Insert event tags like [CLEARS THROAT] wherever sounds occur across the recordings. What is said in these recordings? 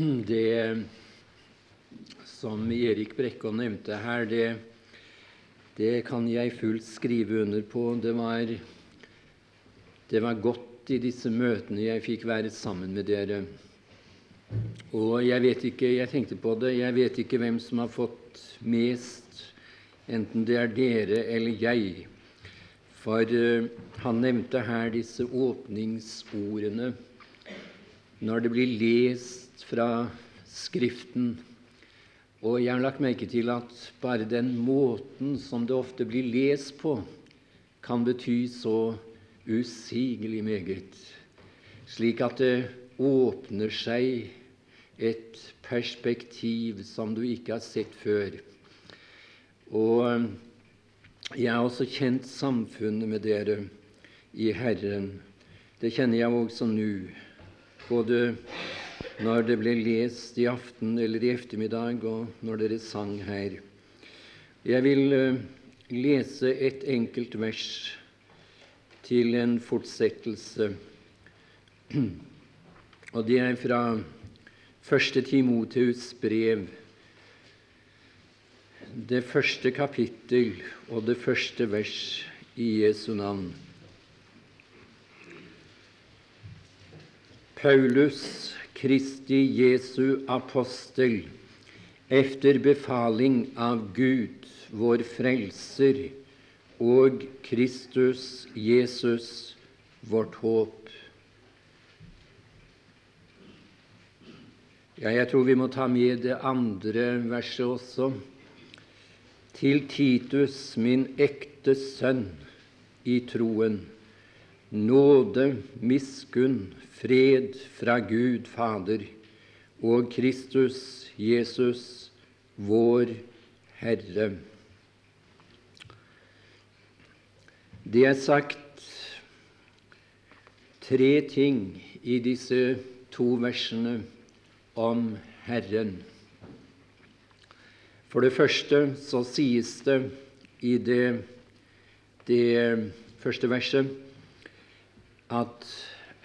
[CLEARS THROAT] Det som Erik Brekkå nevnte her, det, det kan jeg fullt skrive under på. Det var, det var godt i disse møtene jeg fikk være sammen med dere. Og jeg vet ikke, jeg tenkte på det, jeg vet ikke hvem som har fått mest, enten det er dere eller jeg. For uh, han nevnte her disse åpningsordene når det blir lest fra Skriften. Og jeg har lagt merke til at bare den måten som det ofte blir lest på, kan bety så usigelig meget, slik at det åpner seg et perspektiv som du ikke har sett før. Og jeg har også kjent samfunnet med dere i Herren. Det kjenner jeg også nå både når det ble lest i aften eller i ettermiddag, og når dere sang her. Jeg vil uh, lese et enkelt vers til en fortsettelse. [CLEARS THROAT] Og det er fra første Timoteus brev, det første kapittel og det første vers i Jesu navn. Paulus, Kristi Jesu apostel, efter befaling av Gud, vår Frelser, og Kristus Jesus, vårt håp. Ja, jeg tror vi må ta med det andre verset også. Til Titus, min ekte sønn i troen, nåde, miskunn, fred fra Gud Fader og Kristus Jesus, vår Herre. Det er sagt tre ting i disse to versene om Herren. For det første så sies det i det, det første verset at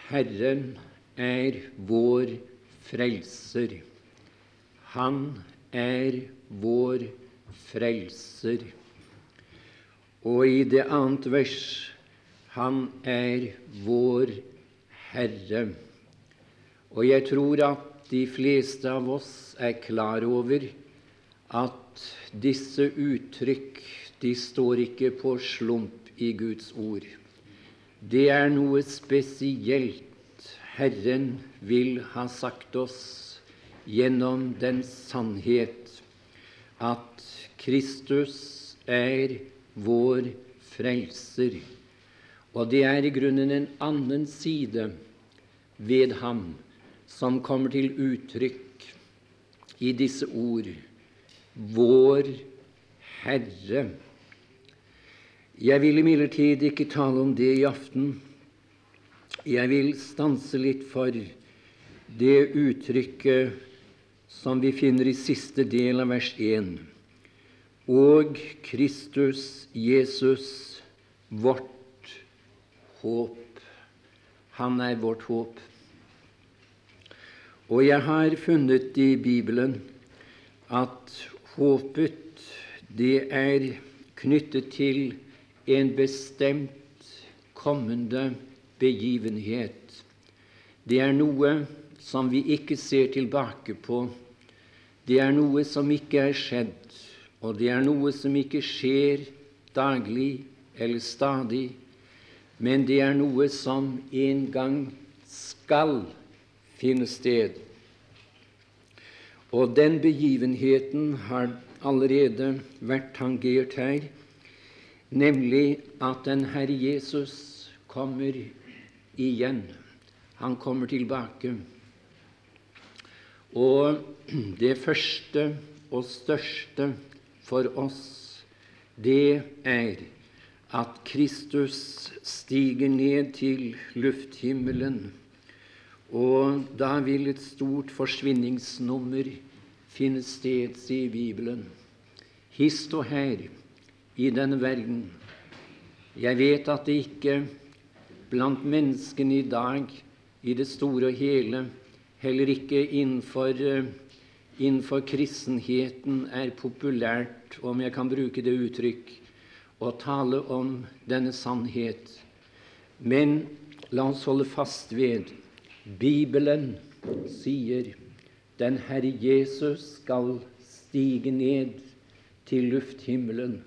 Herren er vår frelser. Han er vår frelser. Og i det annet vers han er vår Herre. Og jeg tror at de fleste av oss er klar over at disse uttrykk de står ikke på slump i Guds ord. Det er noe spesielt Herren vil ha sagt oss gjennom den sannhet at Kristus er vår frelser. Og det er i grunnen en annen side ved ham som kommer til uttrykk i disse ord vår Herre. Jeg vil imidlertid ikke tale om det i aften. Jeg vil stanse litt for det uttrykket som vi finner i siste del av vers 1. Og Kristus Jesus, vårt håp. Han er vårt håp. Og jeg har funnet i Bibelen at håpet, det er knyttet til en bestemt kommende begivenhet. Det er noe som vi ikke ser tilbake på. Det er noe som ikke er skjedd, og det er noe som ikke skjer daglig eller stadig, men det er noe som en gang skal finne sted. Og den begivenheten har allerede vært tangert her nemlig at den Herre Jesus kommer igjen. Han kommer tilbake. Og det første og største for oss, det er at Kristus stiger ned til lufthimmelen. Og da vil et stort forsvinningsnummer finne sted, sier Bibelen. Hist og her i denne verden. Jeg vet at det ikke blant menneskene i dag i det store og hele heller ikke innenfor, eh, innenfor kristenheten er populært, om jeg kan bruke det uttrykk, å tale om denne sannhet. Men la oss holde fast ved Bibelen sier den Herre Jesus skal stige ned til lufthimmelen,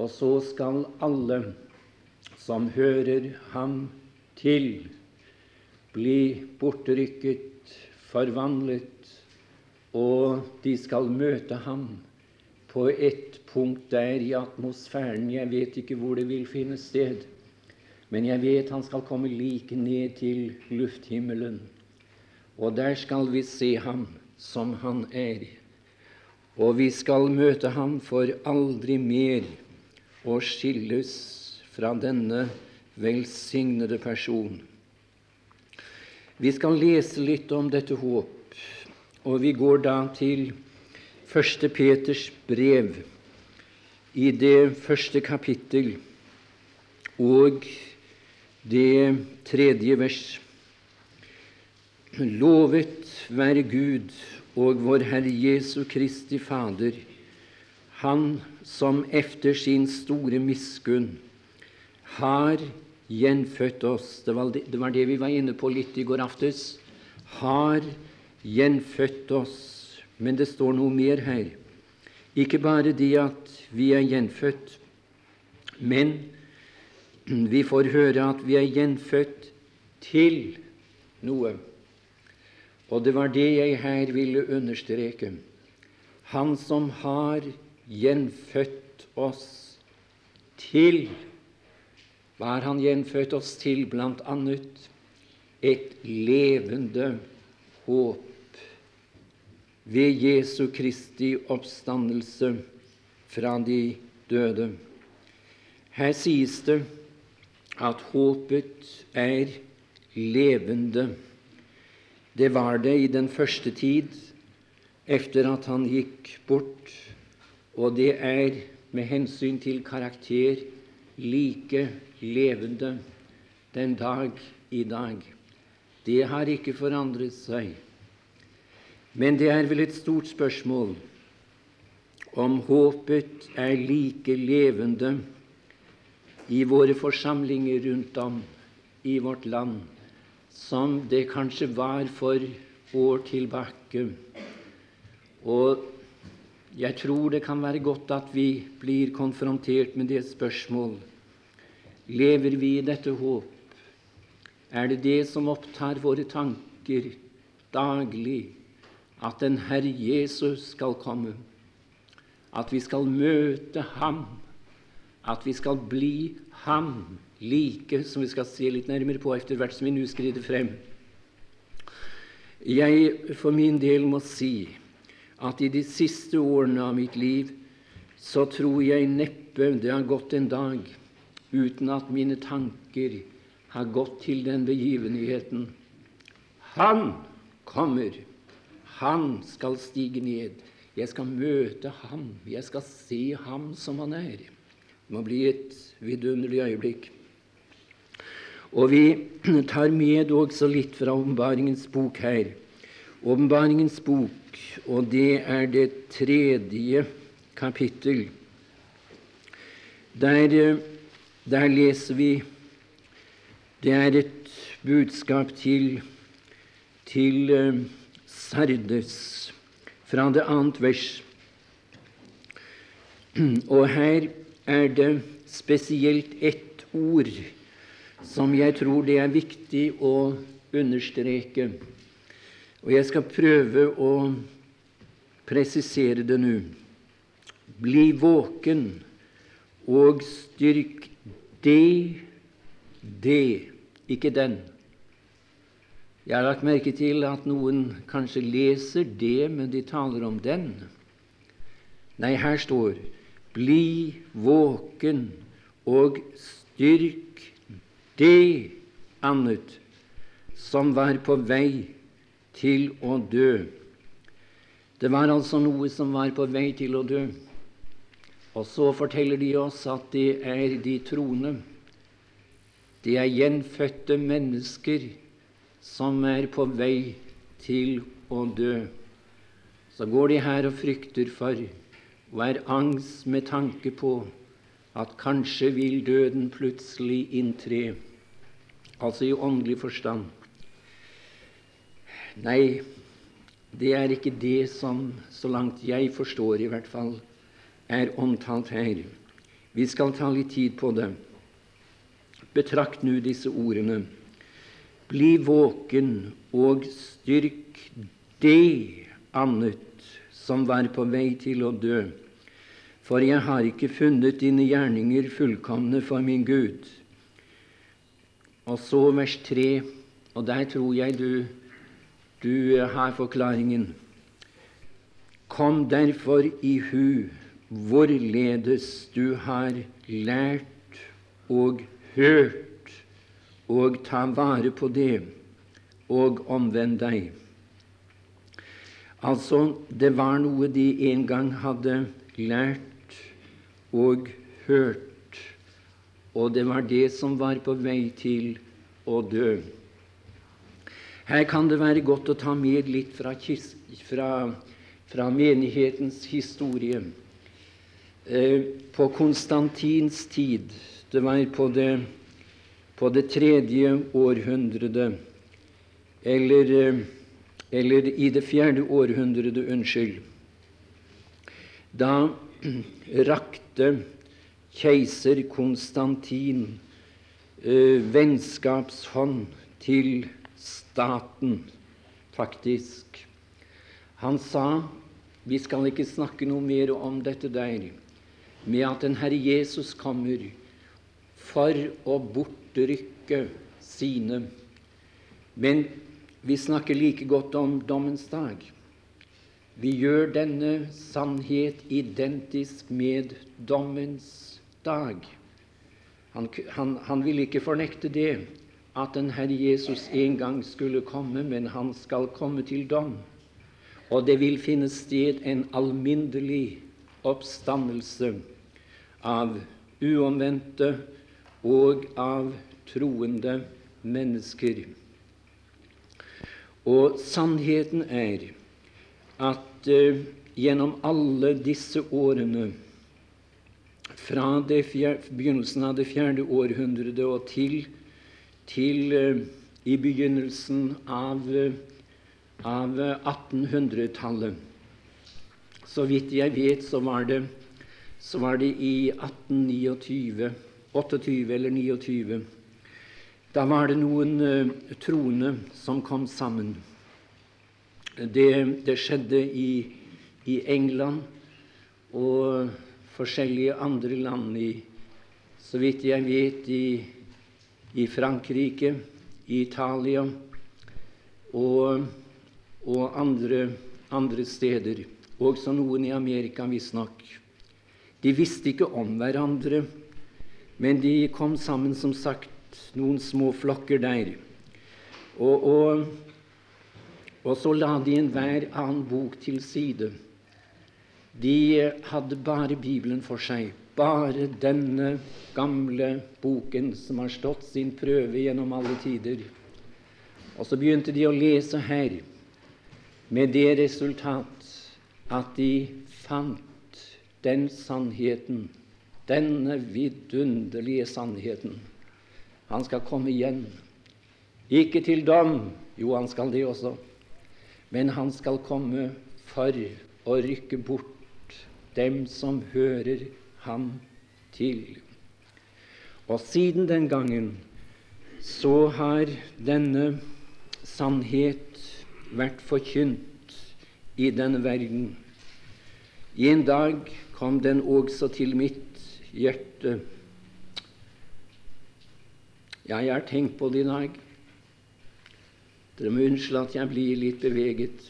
og så skal alle som hører ham til, bli bortrykket, forvandlet, og de skal møte ham på et punkt der i atmosfæren. Jeg vet ikke hvor det vil finne sted, men jeg vet han skal komme like ned til lufthimmelen. Og der skal vi se ham som han er. Og vi skal møte ham for aldri mer å skilles fra denne velsignede person. Vi skal lese litt om dette håp, og vi går da til 1. Peters brev i det første kapittel og det tredje vers. Lovet være Gud og vår Herre Jesu Kristi Fader, Han som efter sin store miskunn har gjenfødt oss det var det, det var det vi var inne på litt i går aftes. Har gjenfødt oss. Men det står noe mer her. Ikke bare det at vi er gjenfødt, men vi får høre at vi er gjenfødt til noe. Og det var det jeg her ville understreke. Han som har gjenfødt oss til hva har han gjenfødt oss til, blant annet et levende håp ved Jesu Kristi oppstandelse fra de døde. Her sies det at håpet er levende. Det var det i den første tid etter at han gikk bort, og det er med hensyn til karakter like levende den dag i dag. Det har ikke forandret seg. Men det er vel et stort spørsmål om håpet er like levende i våre forsamlinger rundt om i vårt land som det kanskje var for år tilbake. Og jeg tror det kan være godt at vi blir konfrontert med det spørsmål Lever vi i dette håp? Er det det som opptar våre tanker daglig, at den Herre Jesus skal komme, at vi skal møte Ham, at vi skal bli Ham like, som vi skal se litt nærmere på etter hvert som vi nå skrider frem? Jeg for min del må si at i de siste årene av mitt liv så tror jeg neppe det har gått en dag uten at mine tanker har gått til den begivenheten. Han kommer. Han skal stige ned. Jeg skal møte ham. Jeg skal se ham som han er. Det må bli et vidunderlig øyeblikk. Og vi tar med også litt fra Åpenbaringens bok her. Åpenbaringens bok, og det er det tredje kapittel. Der der leser vi Det er et budskap til, til uh, Sardes fra det annet vers. [CLEARS THROAT] Og her er det spesielt ett ord som jeg tror det er viktig å understreke. Og jeg skal prøve å presisere det nå. Bli våken og styrk det, det, ikke den. Jeg har lagt merke til at noen kanskje leser det, men de taler om den. Nei, her står 'bli våken og styrk det annet som var på vei til å dø'. Det var altså noe som var på vei til å dø. Og så forteller de oss at det er de troende. De er gjenfødte mennesker som er på vei til å dø. Så går de her og frykter for og er angst med tanke på at kanskje vil døden plutselig inntre, altså i åndelig forstand. Nei, det er ikke det som, så langt jeg forstår i hvert fall, er omtalt her. Vi skal ta litt tid på det. Betrakt nå disse ordene. Bli våken og styrk det annet som var på vei til å dø. For jeg har ikke funnet dine gjerninger fullkomne for min Gud. Og så vers 3, og der tror jeg du, du har forklaringen. Kom derfor i hu hvorledes du har lært og hørt, og ta vare på det, og omvend deg. Altså, det var noe de en gang hadde lært og hørt, og det var det som var på vei til å dø. Her kan det være godt å ta med litt fra, fra, fra menighetens historie. Eh, på Konstantins tid, det var på det, på det tredje århundret, eller, eh, eller i det fjerde århundret, unnskyld, da [CLEARS THROAT] rakte keiser Konstantin eh, vennskapshånd til staten, faktisk. Han sa vi skal ikke snakke noe mer om dette der med at den Herre Jesus kommer for å bortrykke sine. Men vi snakker like godt om dommens dag. Vi gjør denne sannhet identisk med dommens dag. Han, han, han vil ikke fornekte det, at den Herre Jesus en gang skulle komme, men han skal komme til dom. Og det vil finne sted en alminnelig oppstandelse av uomvendte og av troende mennesker. Og sannheten er at uh, gjennom alle disse årene, fra begynnelsen av det fjerde århundret og til, til uh, i begynnelsen av, uh, av 1800-tallet Så vidt jeg vet, så var det så var det i 1829, 28 eller 29. Da var det noen uh, troende som kom sammen. Det, det skjedde i, i, England og forskjellige andre land, i, så vidt jeg vet, i, i Frankrike, i Italia og, og andre, andre steder. Også noen i Amerika, visstnok. De visste ikke om hverandre, men de kom sammen, som sagt, noen små flokker der. Og, og, og så la de enhver annen bok til side. De hadde bare Bibelen for seg, bare denne gamle boken som har stått sin prøve gjennom alle tider. Og så begynte de å lese her, med det resultat at de fant den sannheten, denne vidunderlige sannheten. Han skal komme igjen. Ikke til dom, jo, han skal det også, men han skal komme for å rykke bort dem som hører ham til. Og siden den gangen så har denne sannhet vært forkynt i denne verden. I en dag kom den også til mitt hjerte. Ja, jeg har tenkt på det i dag. Dere må unnskylde at jeg blir litt beveget.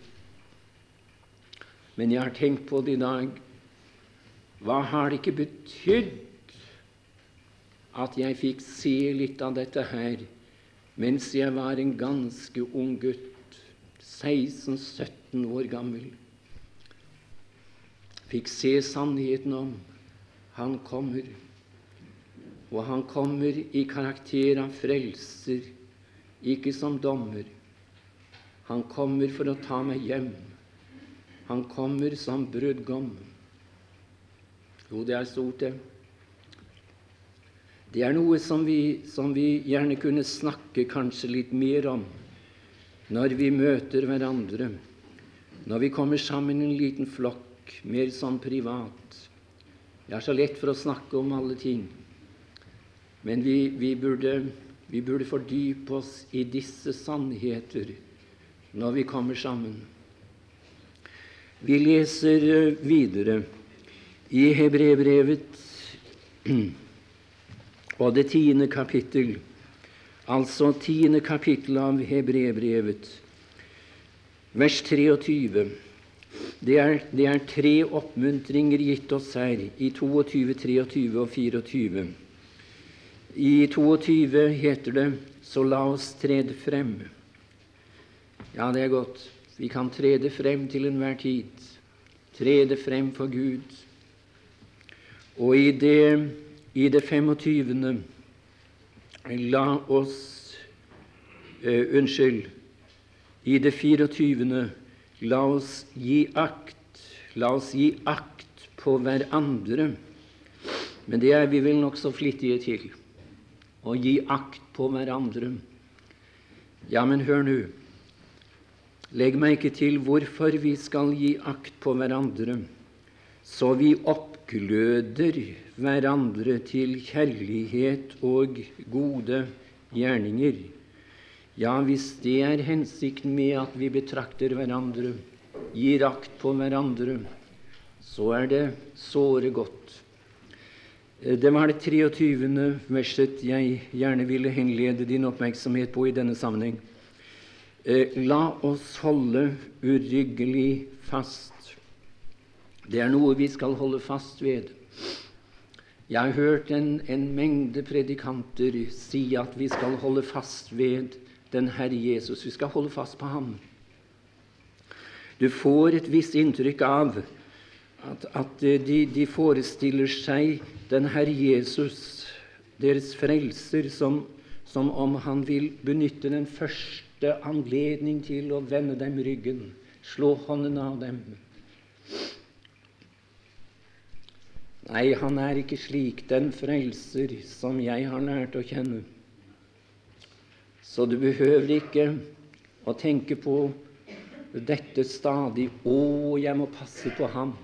Men jeg har tenkt på det i dag. Hva har det ikke betydd at jeg fikk se litt av dette her mens jeg var en ganske ung gutt, 16-17 år gammel? fikk se sannheten om han kommer. Og han kommer i karakter av frelser, ikke som dommer. Han kommer for å ta meg hjem. Han kommer som brudgom. Jo, det er stort, det. Det er noe som vi, som vi gjerne kunne snakke kanskje litt mer om når vi møter hverandre, når vi kommer sammen i en liten flokk, mer sånn privat. Det er så lett for å snakke om alle ting, men vi, vi, burde, vi burde fordype oss i disse sannheter når vi kommer sammen. Vi leser eh, videre i Hebrevbrevet [CLEARS THROAT] og det tiende kapittel, altså tiende kapittel av Hebrevbrevet, vers 23. Det er, det er, tre oppmuntringer gitt oss her i 22, 23 og 24. I 22 heter det 'Så la oss trede frem'. Ja, det er godt. Vi kan trede frem til enhver tid. Trede frem for Gud. Og i det i det 25. La oss uh, Unnskyld. I det 24. La oss gi akt. La oss gi akt på hverandre. Men det er vi vel nokså flittige til. Å gi akt på hverandre. Ja, men hør nå. Legg merke til hvorfor vi skal gi akt på hverandre, så vi oppgløder hverandre til kjærlighet og gode gjerninger. Ja, hvis det er hensikten med at vi betrakter hverandre, gir akt på hverandre, så er det såre godt. Eh, det var det 23. verset jeg gjerne ville henlede din oppmerksomhet på i denne sammenheng. Eh, la oss holde uryggelig fast. Det er noe vi skal holde fast ved. Jeg har hørt en, en, mengde predikanter si at vi skal holde fast ved den Herre Jesus. Vi skal holde fast på ham. Du får et visst inntrykk av at, at de, de, forestiller seg den Herre Jesus, deres frelser, som, som om han vil benytte den første anledning til å vende dem ryggen, slå hånden av dem. Nei, han er ikke slik, den frelser som jeg har lært å kjenne. Så du behøver ikke å tenke på dette stadig 'Å, jeg må passe på ham'.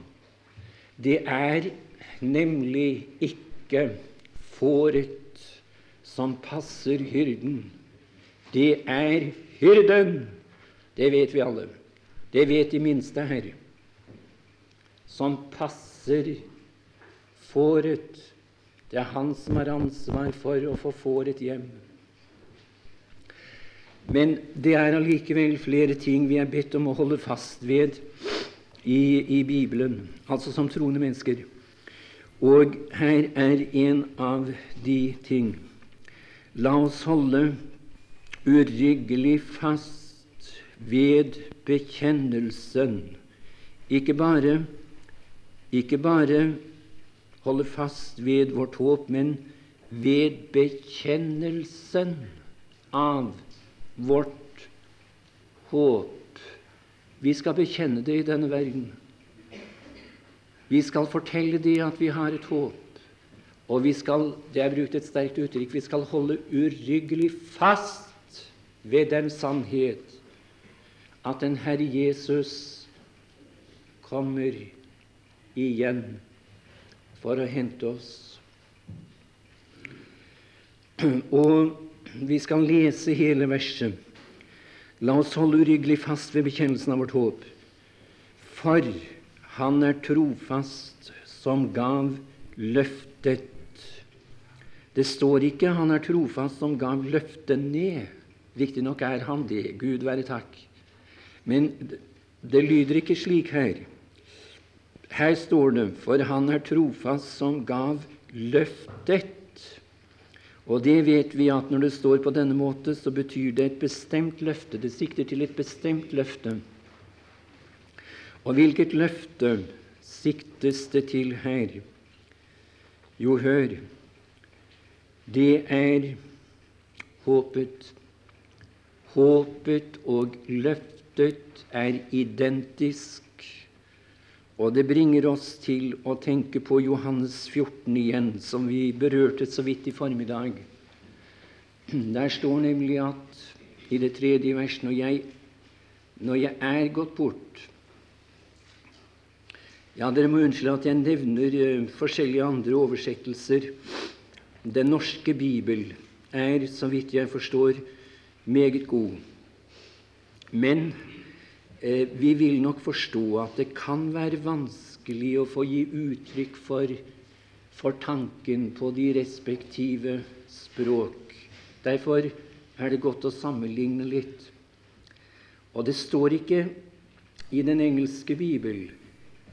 Det er nemlig ikke fåret som passer hyrden. Det er hyrden. Det vet vi alle. Det vet de minste her. Som passer hyrden fåret. Det er han som har ansvar for å få fåret hjem. Men det er allikevel flere ting vi er bedt om å holde fast ved i, i Bibelen, altså som troende mennesker. Og her er en av de ting. La oss holde uryggelig fast ved bekjennelsen. Ikke bare, ikke bare holde fast ved vårt håp, men ved bekjennelsen av vårt håp. Vi skal bekjenne det i denne verden. Vi skal fortelle det at vi har et håp. Og vi skal det er brukt et sterkt uttrykk vi skal holde uryggelig fast ved den sannhet at den Herre Jesus kommer igjen for å hente oss. Og vi skal lese hele verset. La oss holde uryggelig fast ved bekjennelsen av vårt håp. For han er trofast som gav løftet. Det står ikke 'han er trofast som gav løftet ned'. Riktignok er han det. Gud være takk. Men det lyder ikke slik her. Her står det 'for han er trofast som gav løftet'. Og det vet vi at når det står på denne måte, så betyr det et bestemt løfte. Det sikter til et bestemt løfte. Og hvilket løfte siktes det til her? Jo, hør. Det er håpet. håpet og løftet er identisk. Og det bringer oss til å tenke på Johannes 14 igjen, som vi berørte så vidt i formiddag. Der står nemlig at i det tredje verset når jeg, når jeg er gått bort Ja, dere må unnskylde at jeg nevner uh, forskjellige andre oversettelser. Den norske bibel er, så vidt jeg forstår, meget god. Men Eh, vi vil nok forstå at det kan være vanskelig å få gi uttrykk for, for tanken på de respektive språk. Derfor er det godt å sammenligne litt. Og det står ikke i den engelske bibel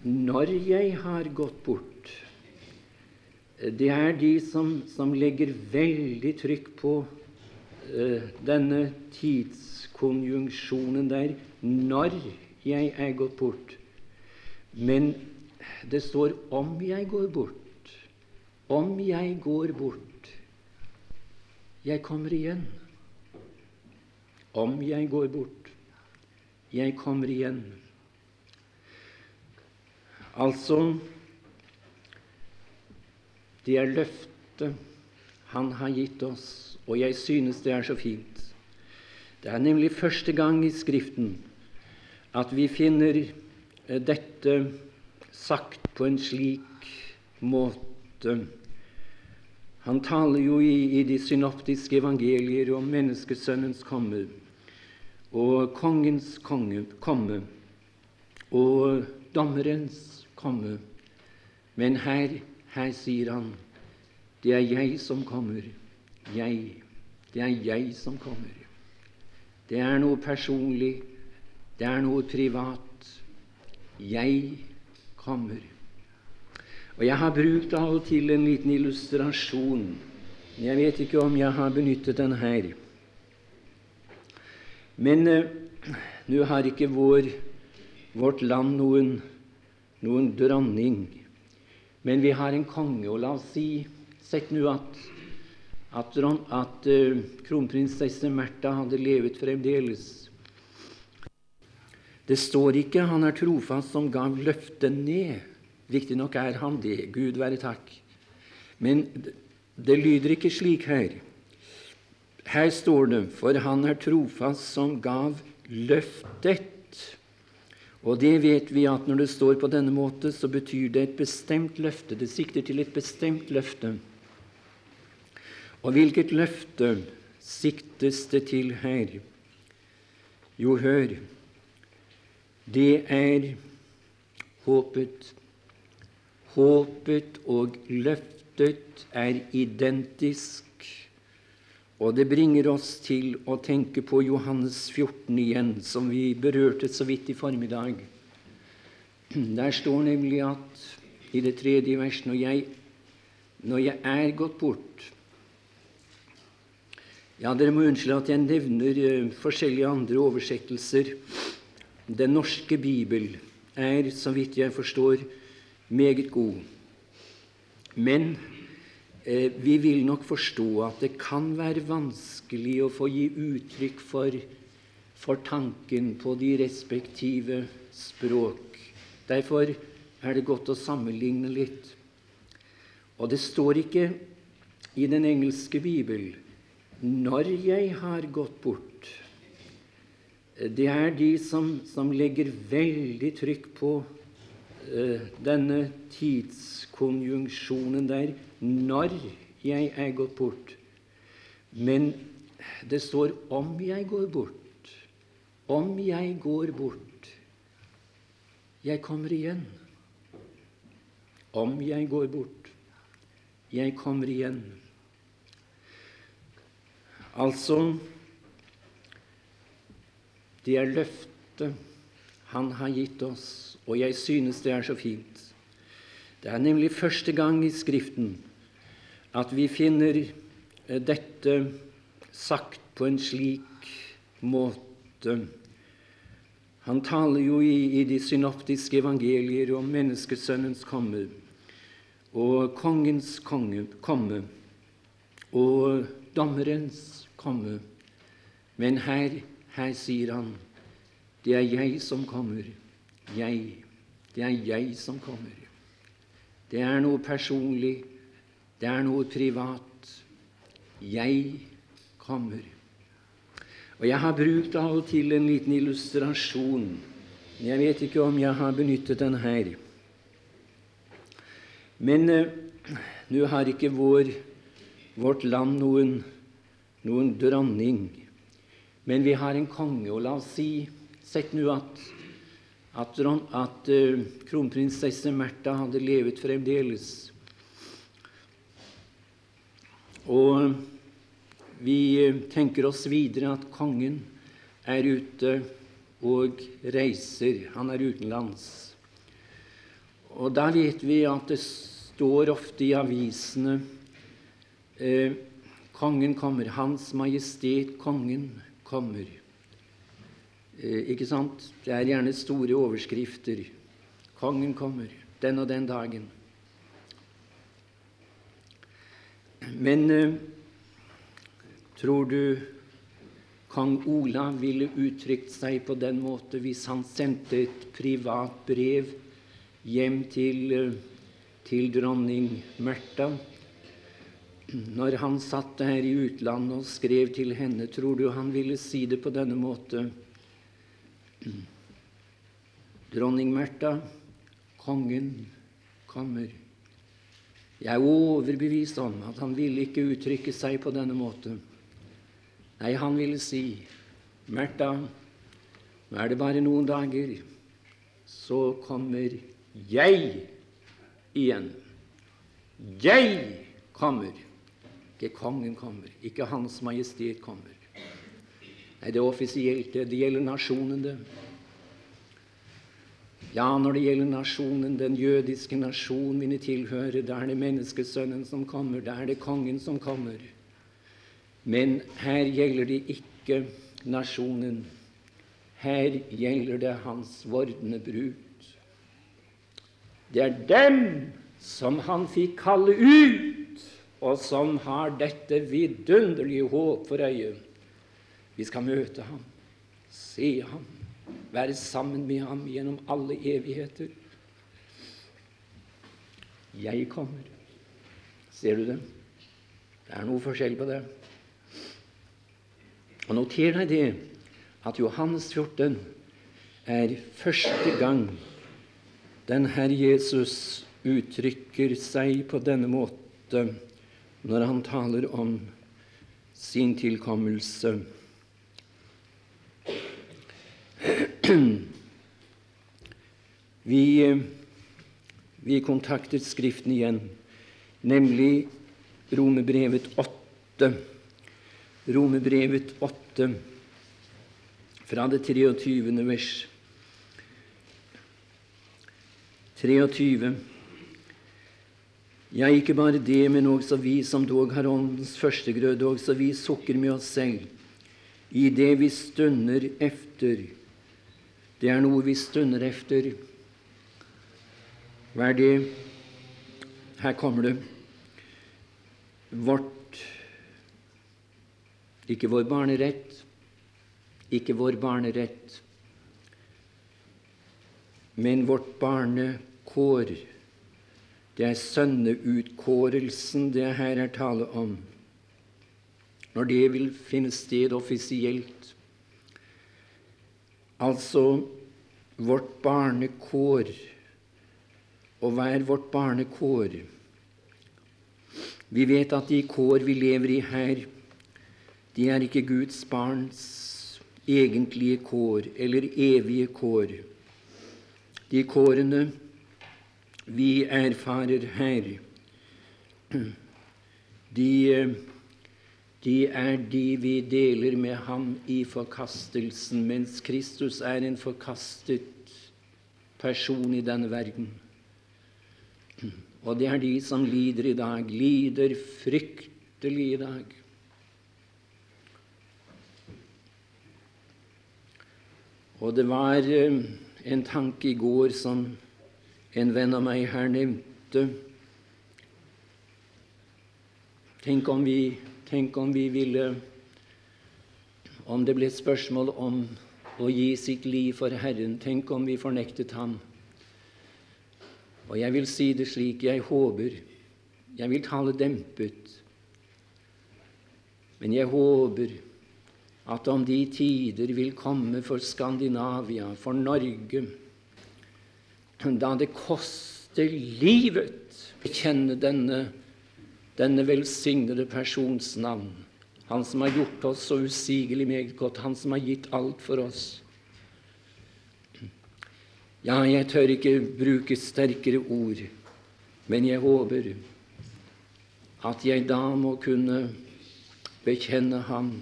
'når jeg har gått bort'. Det er de som, som legger veldig trykk på uh, denne tidskonjunksjonen der når jeg er gått bort. Men det står 'om jeg går bort'. Om jeg går bort. Jeg kommer igjen. Om jeg går bort. Jeg kommer igjen. Altså Det er løftet Han har gitt oss, og jeg synes det er så fint. Det er nemlig første gang i Skriften at vi finner eh, dette sagt på en slik måte. Han taler jo i, i de synoptiske evangelier om menneskesønnens komme og kongens konge, komme og dommerens komme. Men her, her sier han det er jeg som kommer. Jeg. Det er jeg som kommer. Det er noe personlig det er noe privat. Jeg kommer. Og Jeg har brukt av og til en liten illustrasjon. Jeg vet ikke om jeg har benyttet den her. Men eh, nå har ikke vår, vårt land noen, noen dronning. Men vi har en konge. Og la oss si Sett nå at, at, at eh, kronprinsesse Märtha hadde levet fremdeles. Det står ikke 'han er trofast som gav løftet ned'. Riktignok er han det, Gud være takk. Men det lyder ikke slik her. Her står det 'for han er trofast som gav løftet'. Og det vet vi at når det står på denne måte, så betyr det et bestemt løfte. Det sikter til et bestemt løfte. Og hvilket løfte siktes det til her? Jo, hør det er håpet. Håpet og løftet er identisk, og det bringer oss til å tenke på Johannes 14 igjen, som vi berørte så vidt i formiddag. Der står nemlig at i det tredje verset når når jeg er gått bort Ja, dere må unnskylde at jeg nevner uh, forskjellige andre oversettelser. Den norske bibel er, så vidt jeg forstår, meget god. Men eh, vi vil nok forstå at det kan være vanskelig å få gi uttrykk for, for tanken på de respektive språk. Derfor er det godt å sammenligne litt. Og det står ikke i den engelske bibel 'når jeg har gått bort' det er de som, som legger veldig trykk på uh, denne tidskonjunksjonen der når jeg er gått bort. Men det står 'om jeg går bort'. Om jeg går bort. Jeg kommer igjen. Om jeg går bort. Jeg kommer igjen. Altså det er løftet Han har gitt oss, og jeg synes det er så fint. Det er nemlig første gang i Skriften at vi finner eh, dette sagt på en slik måte. Han taler jo i, i de synoptiske evangelier om menneskesønnens komme og kongens konge, komme og dommerens komme. Men her her sier han det er jeg som kommer. Jeg. Det er jeg som kommer. Det er noe personlig. Det er noe privat. Jeg kommer. Og Jeg har brukt av og til en liten illustrasjon. Jeg vet ikke om jeg har benyttet den her. Men eh, nå har ikke vår, vårt land noen, noen dronning. Men vi har en konge, og la oss si Sett nå at, at, at uh, kronprinsesse Märtha hadde levet fremdeles. Og vi uh, tenker oss videre at kongen er ute og reiser. Han er utenlands. Og da vet vi at det står ofte i avisene eh, Kongen kommer. Hans Majestet Kongen kommer. Eh, ikke sant? Det er gjerne store overskrifter. Kongen kommer den og den dagen. Men eh, tror du kong Olav ville uttrykt seg på den måte hvis han sendte et privat brev hjem til, eh, til dronning Märtha? Når han satt der i utlandet og skrev til henne, tror du han ville si det på denne måte? Dronning Märtha, kongen, kommer. Jeg er overbevist om at han ville ikke uttrykke seg på denne måten. Nei, han ville si, Märtha, nå er det bare noen dager, så kommer jeg igjen. Jeg kommer. Ikke kongen kommer, ikke Hans Majestet kommer. Nei, det er offisielt. Det, det gjelder nasjonen, det. Ja, når det gjelder nasjonen, den jødiske nasjonen mine tilhører, da er det menneskesønnen som kommer, da er det kongen som kommer. Men her gjelder det ikke nasjonen. Her gjelder det hans vordende brud. Det er dem som han fikk kalle ut, og som har dette vidunderlige håp for øyet. Vi skal møte ham, se ham, være sammen med ham gjennom alle evigheter. Jeg kommer. Ser du det? Det er noe forskjell på det. Og Noter deg det at Johannes 14 er første gang den Herr Jesus uttrykker seg på denne måte når han taler om sin tilkommelse. Vi, vi kontaktet Skriften igjen, nemlig Romebrevet 8. Romebrevet 8, fra det 23. vers. 23. Ja, ikke bare det, men også vi som dog har åndens førstegrøde, også vi sukker med oss selv i det vi stunder efter det er noe vi stunder efter. Hva er det? Her kommer det. Vårt Ikke vår barnerett, ikke vår barnerett, men vårt barnekår. Det er sønneutkårelsen det her er tale om. Når det vil finne sted offisielt, Altså vårt barnekår. Og hva er vårt barnekår? Vi vet at de kår vi lever i her, de er ikke Guds barns egentlige kår eller evige kår. De kårene vi erfarer her, de de er de vi deler med ham i forkastelsen, mens Kristus er en forkastet person i denne verden. Og det er de som lider i dag, lider fryktelig i dag. Og det var eh, en tanke i går som en venn av meg her nevnte. Tenk om vi Tenk om vi ville om det ble et spørsmål om å gi sitt liv for Herren. Tenk om vi fornektet ham. Og jeg vil si det slik jeg håper. Jeg vil tale dempet. Men jeg håper at om de tider vil komme for Skandinavia, for Norge, da det koster livet å kjenne denne, denne velsignede persons navn, han som har gjort oss så usigelig meget godt, han som har gitt alt for oss. Ja, jeg tør ikke bruke sterkere ord, men jeg håper at jeg da må kunne bekjenne ham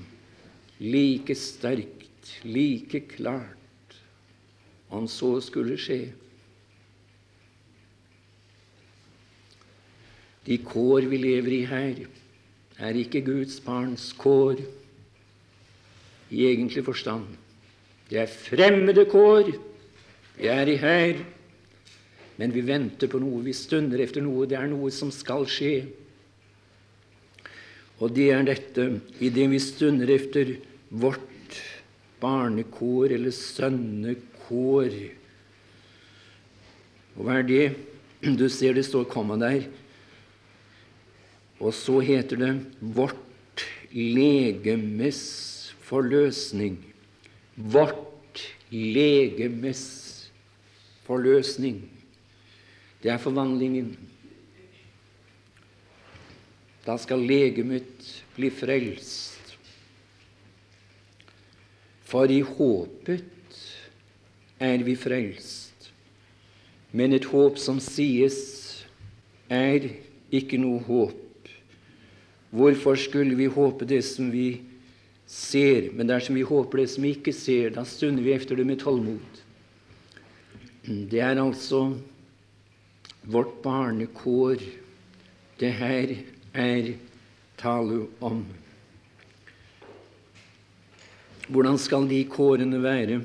like sterkt, like klart, om så skulle skje. De kår vi lever i her, er ikke Guds barns kår i egentlig forstand. Det er fremmede kår. Vi er i her, men vi venter på noe, vi stunder etter noe. Det er noe som skal skje. Og det er dette i det vi stunder efter vårt barnekår eller sønnekår. Og hva er det? Du ser det står komma der. Og så heter det 'vårt legemes forløsning'. Vårt legemes forløsning. Det er forvandlingen. Da skal legemet bli frelst. For i håpet er vi frelst. Men et håp som sies, er ikke noe håp. Hvorfor skulle vi håpe det som vi ser? Men dersom vi håper det som vi ikke ser, da stunder vi efter det med tålmod. Det er altså vårt barnekår det her er tale om. Hvordan skal de kårene være?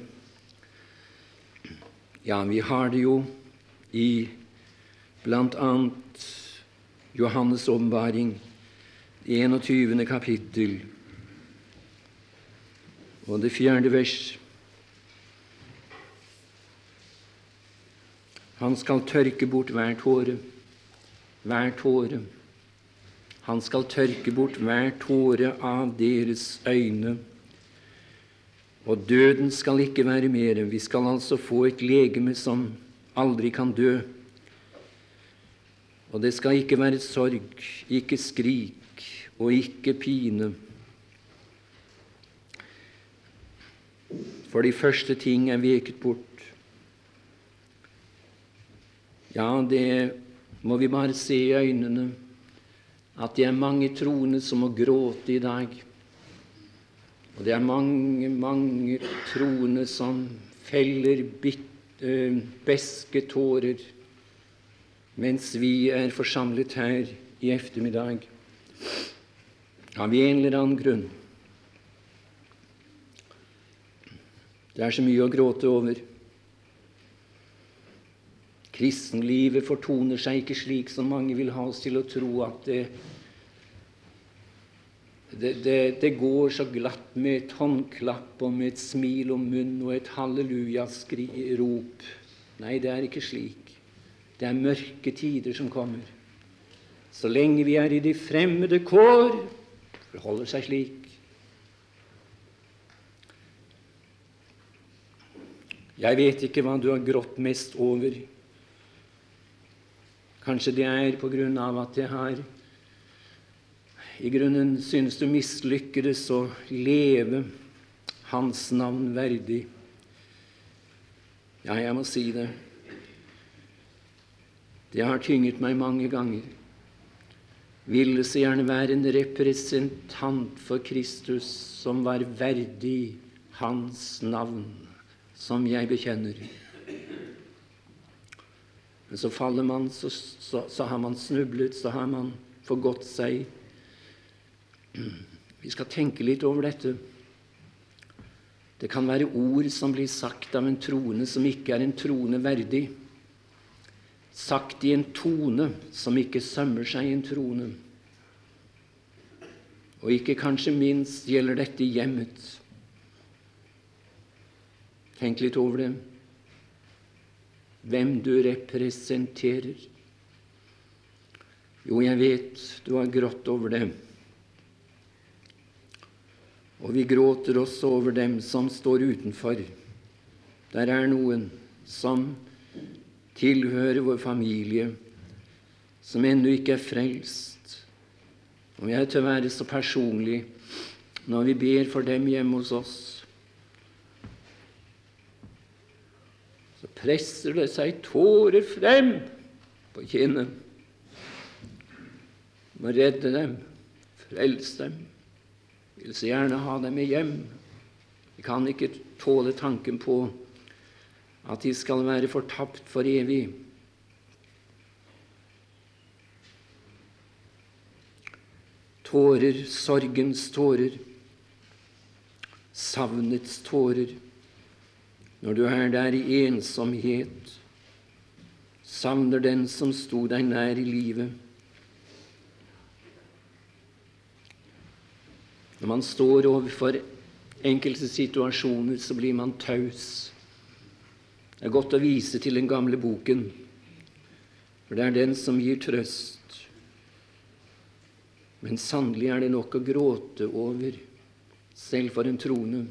Ja, vi har det jo i bl.a. Johannes' åpenbaring 21. kapittel og det fjerde vers. Han skal tørke bort hver tåre, hver tåre. Han skal tørke bort hver tåre av deres øyne. Og døden skal ikke være mer. Vi skal altså få et legeme som aldri kan dø. Og det skal ikke være sorg, ikke skrik, og ikke pine. For de første ting er veket bort. Ja, det må vi bare se i øynene, at det er mange troende som må gråte i dag. Og det er mange, mange troende som feller beske tårer mens vi er forsamlet her i ettermiddag av en eller annen grunn. Det er så mye å gråte over. Kristenlivet fortoner seg ikke slik som mange vil ha oss til å tro, at det, det, det, det går så glatt med et håndklapp og med et smil om munn og et halleluja-rop. Nei, det er ikke slik. Det er mørke tider som kommer. Så lenge vi er i de fremmede kår, forholder seg slik. Jeg vet ikke hva du har grått mest over. Kanskje det er på grunn av at jeg har i grunnen synes du mislykkedes å leve Hans navn verdig. Ja, jeg må si det. Det har tynget meg mange ganger ville så gjerne være en representant for Kristus som var verdig hans navn, som jeg bekjenner. Men så faller man, så, så, så har man snublet, så har man forgått seg. Vi skal tenke litt over dette. Det kan være ord som blir sagt av en troende som ikke er en troende verdig sagt i en tone som ikke sømmer seg i en trone. Og ikke kanskje minst gjelder dette hjemmet. Tenk litt over det. Hvem du representerer. Jo, jeg vet du har grått over det. Og vi gråter også over dem som står utenfor. Der er noen som tilhører vår familie, som ennå ikke er frelst. Og jeg tør være så personlig når vi ber for dem hjemme hos oss, så presser det seg tårer frem på kinnet. Må redde dem, frelse dem. Vil så gjerne ha dem med hjem. Vi kan ikke tåle tanken på at de skal være fortapt for evig. Tårer, sorgens tårer, savnets tårer, når du er der i ensomhet, savner den som sto deg nær i livet. Når man står overfor enkelte situasjoner, så blir man taus. Det er godt å vise til den gamle boken, for det er den som gir trøst. Men sannelig er det nok å gråte over selv for en trone.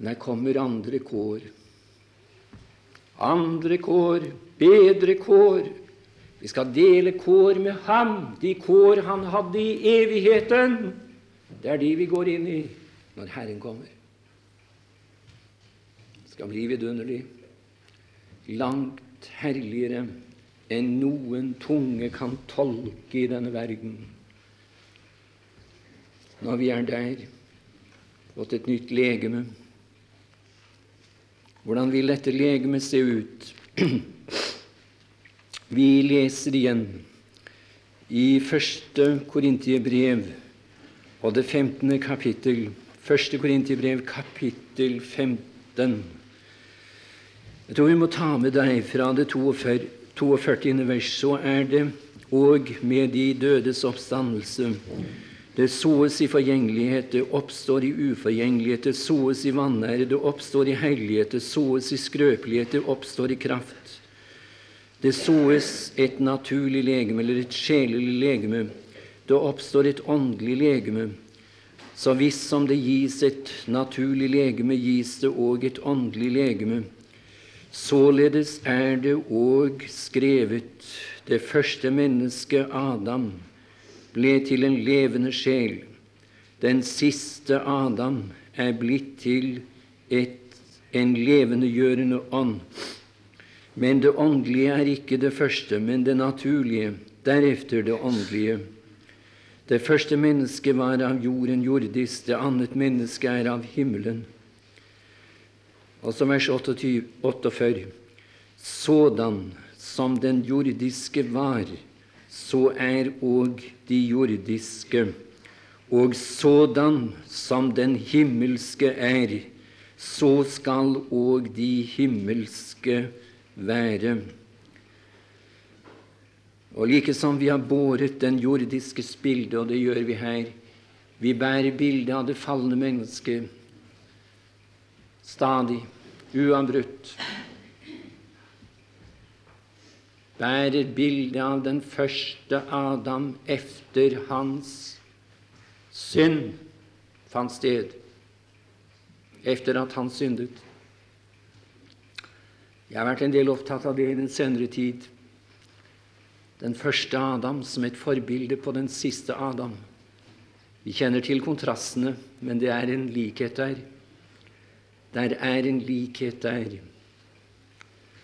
Der kommer andre kår. Andre kår, bedre kår. Vi skal dele kår med ham, de kår han hadde i evigheten. Det er de vi går inn i når Herren kommer. Skal bli vidunderlig. Langt herligere enn noen tunge kan tolke i denne verden når vi er der, fått et nytt legeme. Hvordan vil dette legemet se ut? [CLEARS THROAT] Vi leser igjen i første Korintiebrev og det 15. kapittel. Første Korintiebrev, kapittel 15. Jeg tror vi må ta med deg fra det 42. 42. vers, så er det og med de dødes oppstandelse det såes i forgjengelighet, det oppstår i uforgjengelighet, det såes i vanære, det oppstår i hellighet, det såes i skrøpelighet, det oppstår i kraft. Det såes et naturlig legeme, eller et sjelelig legeme. Det oppstår et åndelig legeme. Så hvis som det gis et naturlig legeme, gis det òg et åndelig legeme. Således er det òg skrevet det første mennesket, Adam, ble til en levende sjel. Den siste Adam er blitt til et, en levendegjørende ånd. Men det åndelige er ikke det første, men det naturlige, deretter det åndelige. Det første mennesket var av jorden jordisk, det annet menneske er av himmelen. Altså vers 28, 48. Sådan som den jordiske var, så er òg de jordiske. Og sådan som den himmelske er, så skal òg de himmelske være. Og like som vi har båret den jordiske bildet, og det gjør vi her Vi bærer bildet av det falne mennesket stadig, uavbrutt bærer bildet av den første Adam efter hans synd fant sted, efter at han syndet. Jeg har vært en del opptatt av det i den senere tid. Den første Adam som et forbilde på den siste Adam. Vi kjenner til kontrastene, men det er en likhet der. Der er en likhet der.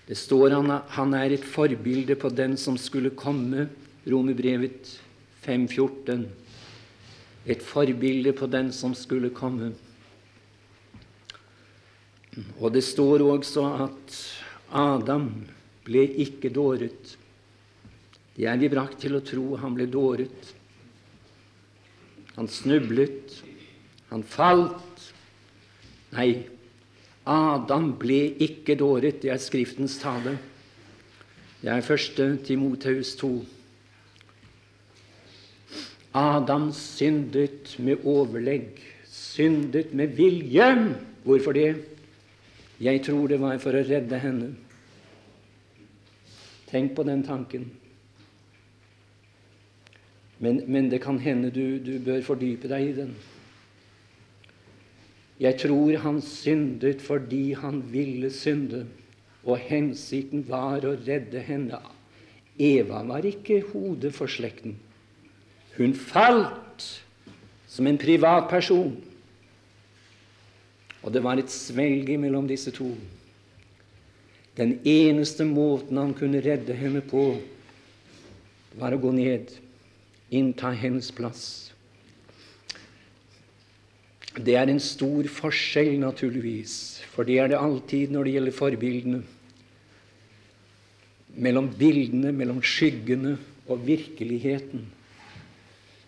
Det står han, han er et forbilde på den som skulle komme, Romerbrevet 5.14. Et forbilde på den som skulle komme. Og det står også at Adam ble ikke dåret. Det er vi brakt til å tro han ble dåret. Han snublet, han falt. Nei, Adam ble ikke dåret. Det er Skriftens tale. Det er første Timoteus 2. Adam syndet med overlegg, syndet med vilje. Hvorfor det? Jeg tror det var for å redde henne. Tenk på den tanken. Men, men det kan hende du, du bør fordype deg i den. Jeg tror han syndet fordi han ville synde, og hensikten var å redde henne. Eva var ikke hodet for slekten. Hun falt som en privatperson. Og det var et svelg mellom disse to. Den eneste måten han kunne redde henne på, var å gå ned, innta hennes plass. Det er en stor forskjell, naturligvis, for det er det alltid når det gjelder forbildene. Mellom bildene, mellom skyggene og virkeligheten.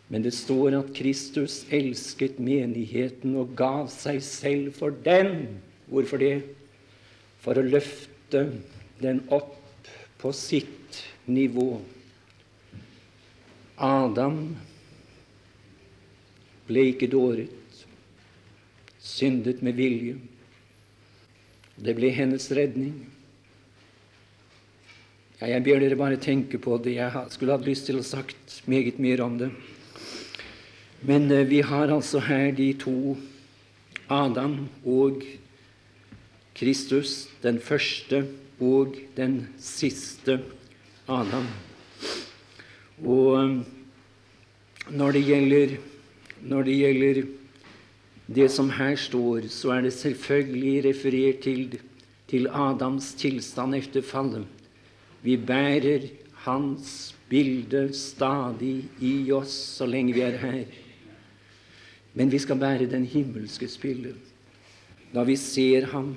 Men det står at Kristus elsket menigheten og gav seg selv for den. Hvorfor det? For å løfte den opp på sitt nivå. Adam ble ikke dåret, syndet med vilje. Det ble hennes redning. Ja, jeg ber dere bare tenke på det. Jeg skulle hatt lyst til å sagt meget mer om det. Men eh, vi har altså her de to Adam og Kristus, den første og den siste Adam. Og eh, når det gjelder, når det, gjelder det som her står, så er det selvfølgelig referert til, til Adams tilstand etter fallet. Vi bærer hans bilde stadig i oss så lenge vi er her. Men vi skal bære den himmelske spille. Da vi ser ham,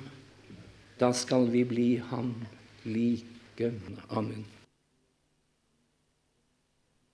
da skal vi bli ham like. Amen.